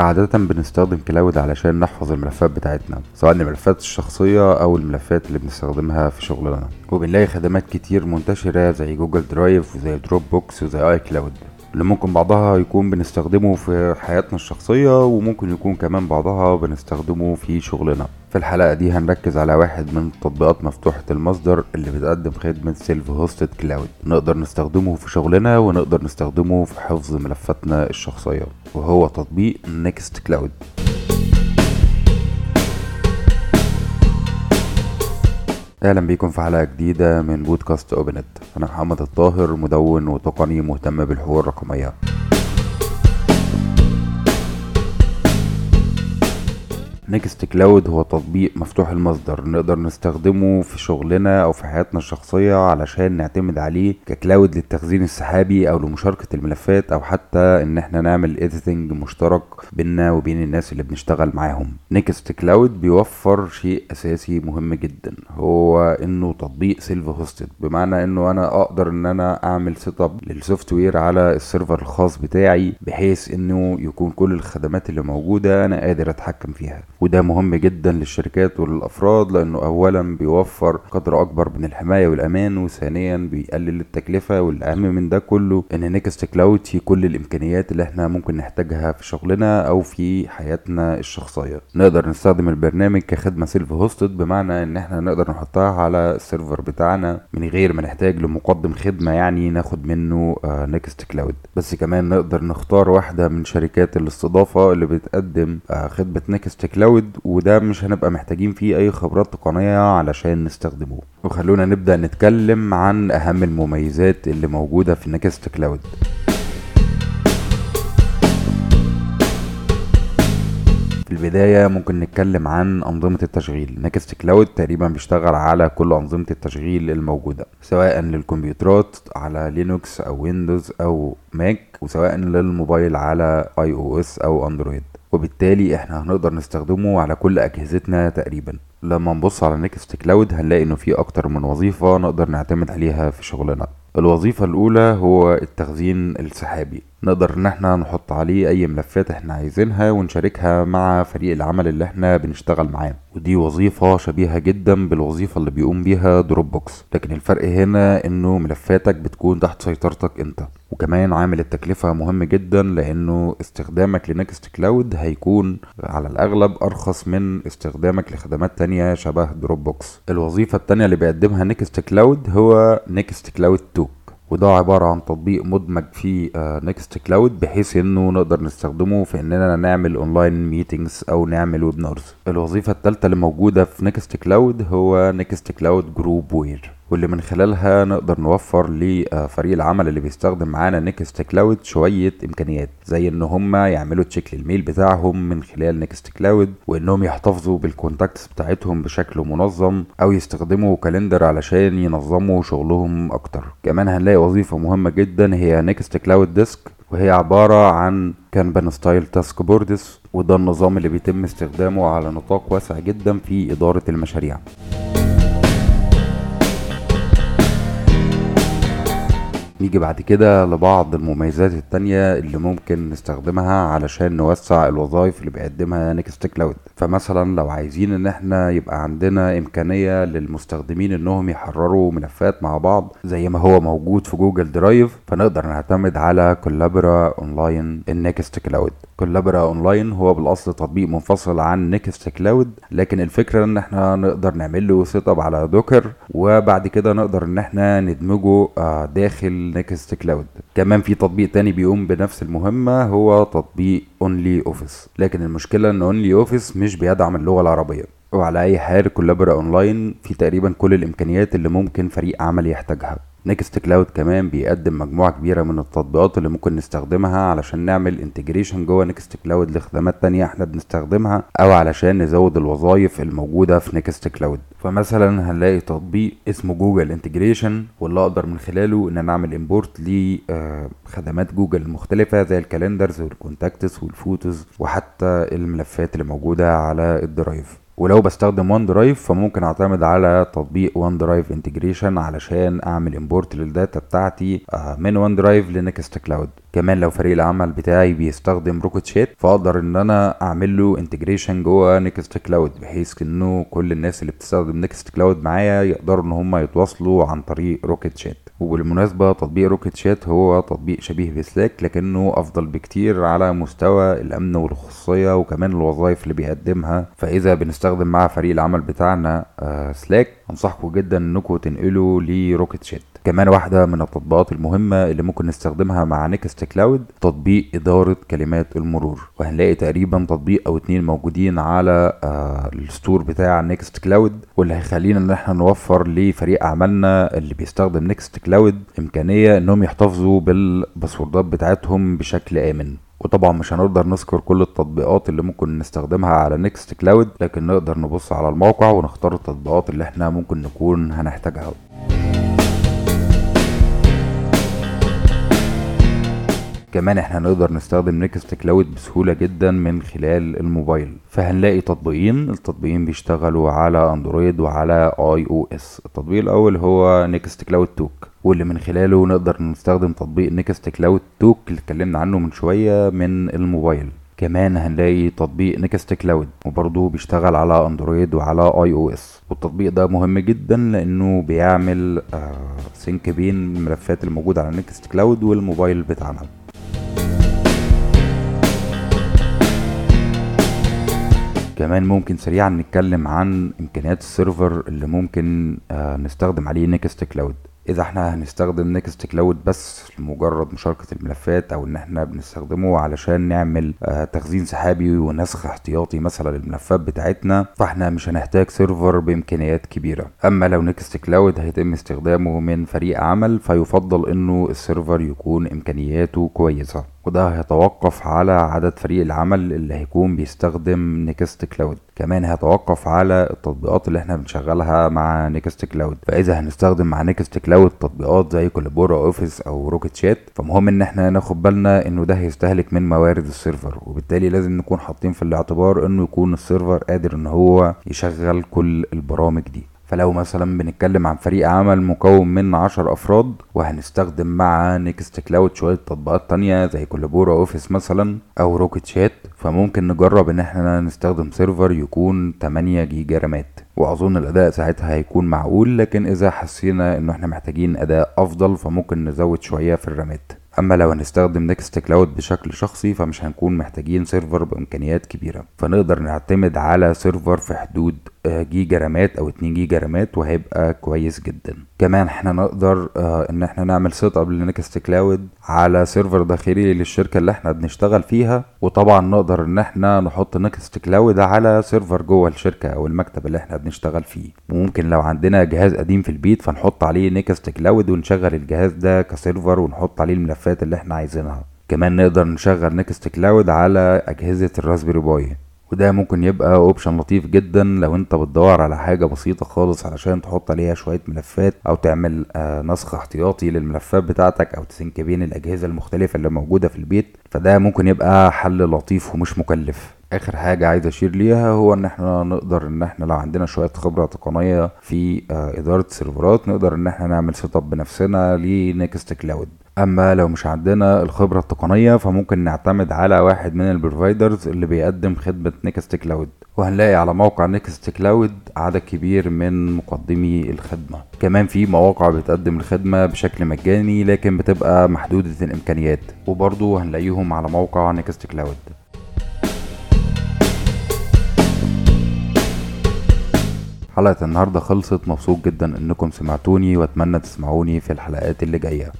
عادة بنستخدم cloud علشان نحفظ الملفات بتاعتنا سواء الملفات الشخصية أو الملفات اللي بنستخدمها في شغلنا. وبنلاقي خدمات كتير منتشرة زي Google Drive وزي Dropbox وزي iCloud. اللي ممكن بعضها يكون بنستخدمه في حياتنا الشخصية وممكن يكون كمان بعضها بنستخدمه في شغلنا. في الحلقة دي هنركز على واحد من تطبيقات مفتوحة المصدر اللي بتقدم خدمة self-hosted cloud نقدر نستخدمه في شغلنا ونقدر نستخدمه في حفظ ملفاتنا الشخصية وهو تطبيق Nextcloud أهلا بيكم في حلقة جديدة من بودكاست اوبنت أنا محمد الطاهر مدون وتقني مهتم بالحقوق الرقميه Nextcloud هو تطبيق مفتوح المصدر. نقدر نستخدمه في شغلنا أو في حياتنا الشخصية علشان نعتمد عليه ك cloud للتخزين السحابي أو لمشاركة الملفات أو حتى إن إحنا نعمل editing مشترك بيننا وبين الناس اللي بنشتغل معاهم. Nextcloud بيوفر شيء أساسي مهم جدا هو إنه تطبيق self-hosted بمعنى إنه أنا أقدر إن أنا أعمل setup لل software على ال server الخاص بتاعي بحيث إنه يكون كل الخدمات اللي موجودة أنا قادر أتحكم فيها. وده مهم جدا للشركات وللأفراد لأنه اولا بيوفر قدر أكبر من الحماية والأمان وثانيا بيقلل التكلفة والأهم من ده كله إن Nextcloud فيه كل الإمكانيات اللي إحنا ممكن نحتاجها في شغلنا أو في حياتنا الشخصية. نقدر نستخدم البرنامج كخدمة self-hosted بمعنى إن إحنا نقدر نحطها على ال server بتاعنا من غير ما نحتاج لمقدم خدمة يعني ناخد منه Nextcloud بس كمان نقدر نختار واحدة من شركات الاستضافة اللي بتقدم آه خدمة Nextcloud cloud وده مش هنبقى محتاجين فيه أي خبرات تقنية علشان نستخدمه وخلونا نبدأ نتكلم عن أهم المميزات اللي موجودة في Nextcloud. في البداية ممكن نتكلم عن أنظمة التشغيل. Nextcloud تقريبا بيشتغل على كل أنظمة التشغيل الموجودة سواء للكمبيوترات على Linux أو Windows أو Mac وسواء للموبايل على iOS أو Android. وبالتالي إحنا هنقدر نستخدمه على كل أجهزتنا تقريبا. لما نبص على Nextcloud هنلاقي إنه في أكتر من وظيفة نقدر نعتمد عليها في شغلنا. الوظيفة الأولى هو التخزين السحابي. نقدر إن إحنا نحط عليه أي ملفات إحنا عايزينها ونشاركها مع فريق العمل اللي إحنا بنشتغل معاه. ودي وظيفة شبيهة جدا بالوظيفة اللي بيقوم بيها Dropbox لكن الفرق هنا إنه ملفاتك بتكون تحت سيطرتك أنت. وكمان عامل التكلفة مهم جدا لأنه استخدامك ل Nextcloud هيكون على الأغلب أرخص من استخدامك لخدمات تانية شبه Dropbox الوظيفة التانية اللي بيقدمها Nextcloud هو Nextcloud Talk وده عبارة عن تطبيق مدمج في Nextcloud بحيث إنه نقدر نستخدمه في إننا نعمل online meetings أو نعمل webinars الوظيفة الثالثة اللي موجودة في Nextcloud هو Nextcloud Groupware. واللي من خلالها نقدر نوفر لفريق العمل اللي بيستخدم معانا Nextcloud شوية إمكانيات زي إن هم يعملوا check لل mail بتاعهم من خلال Nextcloud وإنهم يحتفظوا بال contacts بتاعتهم بشكل منظم أو يستخدموا calendar علشان ينظموا شغلهم أكتر. كمان هنلاقي وظيفة مهمة جدا هي Nextcloud Deck وهي عبارة عن Kanban style task boards وده النظام اللي بيتم استخدامه على نطاق واسع جدا في إدارة المشاريع. نيجي بعد كده لبعض المميزات التانية اللي ممكن نستخدمها علشان نوسع الوظائف اللي بيقدمها Nextcloud فمثلا لو عايزين إن إحنا يبقى عندنا إمكانية للمستخدمين إنهم يحرروا ملفات مع بعض زي ما هو موجود في Google Drive فنقدر نعتمد على Collabora Online ال Nextcloud Collabora Online هو بالأصل تطبيق منفصل عن Nextcloud لكن الفكرة إن إحنا نقدر نعمل له setup على Docker وبعد كده نقدر إن إحنا ندمجه داخل Nextcloud كمان في تطبيق تاني بيقوم بنفس المهمة هو تطبيق OnlyOffice لكن المشكلة إن OnlyOffice مش بيدعم اللغة العربية. وعلى أي حال Collabora Online في تقريبا كل الإمكانيات اللي ممكن فريق عمل يحتاجها. Nextcloud كمان بيقدم مجموعة كبيرة من التطبيقات اللي ممكن نستخدمها علشان نعمل integration جوه Nextcloud لخدمات تانية إحنا بنستخدمها أو علشان نزود الوظائف الموجودة في Nextcloud فمثلا هنلاقي تطبيق اسمه Google integration واللي أقدر من خلاله إن أنا أعمل import لخدمات جوجل المختلفة زي ال calendars وال contacts وال photos وحتى الملفات اللي موجودة على ال Drive. ولو بستخدم OneDrive فممكن أعتمد على تطبيق OneDrive integration علشان أعمل import لل data بتاعتي من OneDrive ل Nextcloud كمان لو فريق العمل بتاعي بيستخدم Rocket.Chat فأقدر إن أنا أعمل له integration جوه Nextcloud بحيث إنه كل الناس اللي بتستخدم Nextcloud معايا يقدروا إن هم يتواصلوا عن طريق Rocket.Chat وبالمناسبة تطبيق Rocket.Chat هو تطبيق شبيه ب Slack لكنه أفضل بكتير على مستوى الأمن والخصوصية وكمان الوظائف اللي بيقدمها. فإذا بنستخدم مع فريق العمل بتاعنا Slack آه، أنصحكم جدا إنكم تنقلوا ل Rocket.Chat كمان واحدة من التطبيقات المهمة اللي ممكن نستخدمها مع Nextcloud تطبيق إدارة كلمات المرور. وهنلاقي تقريبا تطبيق أو اتنين موجودين على آه ال store بتاع Nextcloud واللي هيخلينا إن إحنا نوفر لفريق أعمالنا اللي بيستخدم Nextcloud إمكانية إنهم يحتفظوا بالباسوردات بتاعتهم بشكل آمن. وطبعا مش هنقدر نذكر كل التطبيقات اللي ممكن نستخدمها على Nextcloud لكن نقدر نبص على الموقع ونختار التطبيقات اللي إحنا ممكن نكون هنحتاجها. كمان إحنا نقدر نستخدم Nextcloud بسهولة جدا من خلال الموبايل. فهنلاقي تطبيقين التطبيقين بيشتغلوا على Android وعلى iOS. التطبيق الأول هو Nextcloud Talk واللي من خلاله نقدر نستخدم تطبيق Nextcloud Talk اللي اتكلمنا عنه من شوية من الموبايل. كمان هنلاقي تطبيق Nextcloud وبرضه بيشتغل على Android وعلى iOS. والتطبيق ده مهم جدا لأنه بيعمل آه sync بين الملفات الموجودة على Nextcloud والموبايل بتاعنا. كمان ممكن سريعا نتكلم عن إمكانيات ال server اللي ممكن آه نستخدم عليه Nextcloud. إذا إحنا هنستخدم Nextcloud بس لمجرد مشاركة الملفات أو إن إحنا بنستخدمه علشان نعمل آه تخزين سحابي ونسخ احتياطي مثلا للملفات بتاعتنا فإحنا مش هنحتاج server بإمكانيات كبيرة. أما لو Nextcloud هيتم استخدامه من فريق عمل فيفضل إنه ال server يكون إمكانياته كويسة. وده هيتوقف على عدد فريق العمل اللي هيكون بيستخدم Nextcloud. كمان هيتوقف على التطبيقات اللي إحنا بنشغلها مع Nextcloud. فإذا هنستخدم مع Nextcloud تطبيقات زي Collabora Office أو Rocket.Chat فمهم إن إحنا ناخد بالنا إنه ده هيستهلك من موارد ال server. وبالتالي لازم نكون حاطين في الاعتبار إنه يكون ال server قادر إن هو يشغل كل البرامج دي. فلو مثلا بنتكلم عن فريق عمل مكون من عشر أفراد وهنستخدم مع Nextcloud شوية تطبيقات تانية زي Collabora Office مثلا أو Rocket.Chat فممكن نجرب إن إحنا نستخدم server يكون 8 جيجا رامات. وأظن الأداء ساعتها هيكون معقول لكن إذا حسينا إنه إحنا محتاجين أداء أفضل فممكن نزود شوية في الرامات. أما لو هنستخدم Nextcloud بشكل شخصي فمش هنكون محتاجين server بإمكانيات كبيرة. فنقدر نعتمد على server في حدود جيجا رامات أو 2 جيجا رامات وهيبقى كويس جدا. كمان إحنا نقدر آه إن إحنا نعمل setup ل Nextcloud على server داخلي للشركة اللي إحنا بنشتغل فيها وطبعا نقدر إن إحنا نحط Nextcloud على server جوه الشركة أو المكتب اللي إحنا بنشتغل فيه. وممكن لو عندنا جهاز قديم في البيت فنحط عليه Nextcloud ونشغل الجهاز ده ك server ونحط عليه الملفات اللي إحنا عايزينها. كمان نقدر نشغل Nextcloud على أجهزة ال Raspberry Pi وده ممكن يبقى option لطيف جدا لو انت بتدور على حاجة بسيطة خالص علشان تحط عليها شوية ملفات أو تعمل آه نسخ احتياطي للملفات بتاعتك أو تسنك بين الأجهزة المختلفة اللي موجودة في البيت فده ممكن يبقى حل لطيف ومش مكلف. آخر حاجة عايز أشير ليها هو إن إحنا نقدر إن إحنا لو عندنا شوية خبرة تقنية في آه إدارة سيرفرات نقدر إن إحنا نعمل setup بنفسنا ل Nextcloud أما لو مش عندنا الخبرة التقنية فممكن نعتمد على واحد من ال providers اللي بيقدم خدمة Nextcloud وهنلاقي على موقع Nextcloud عدد كبير من مقدمي الخدمة. كمان في مواقع بتقدم الخدمة بشكل مجاني لكن بتبقى محدودة الإمكانيات. وبرضو هنلاقيهم على موقع Nextcloud حلقة النهاردة خلصت. مبسوط جدا إنكم سمعتوني وأتمنى تسمعوني في الحلقات اللي جاية.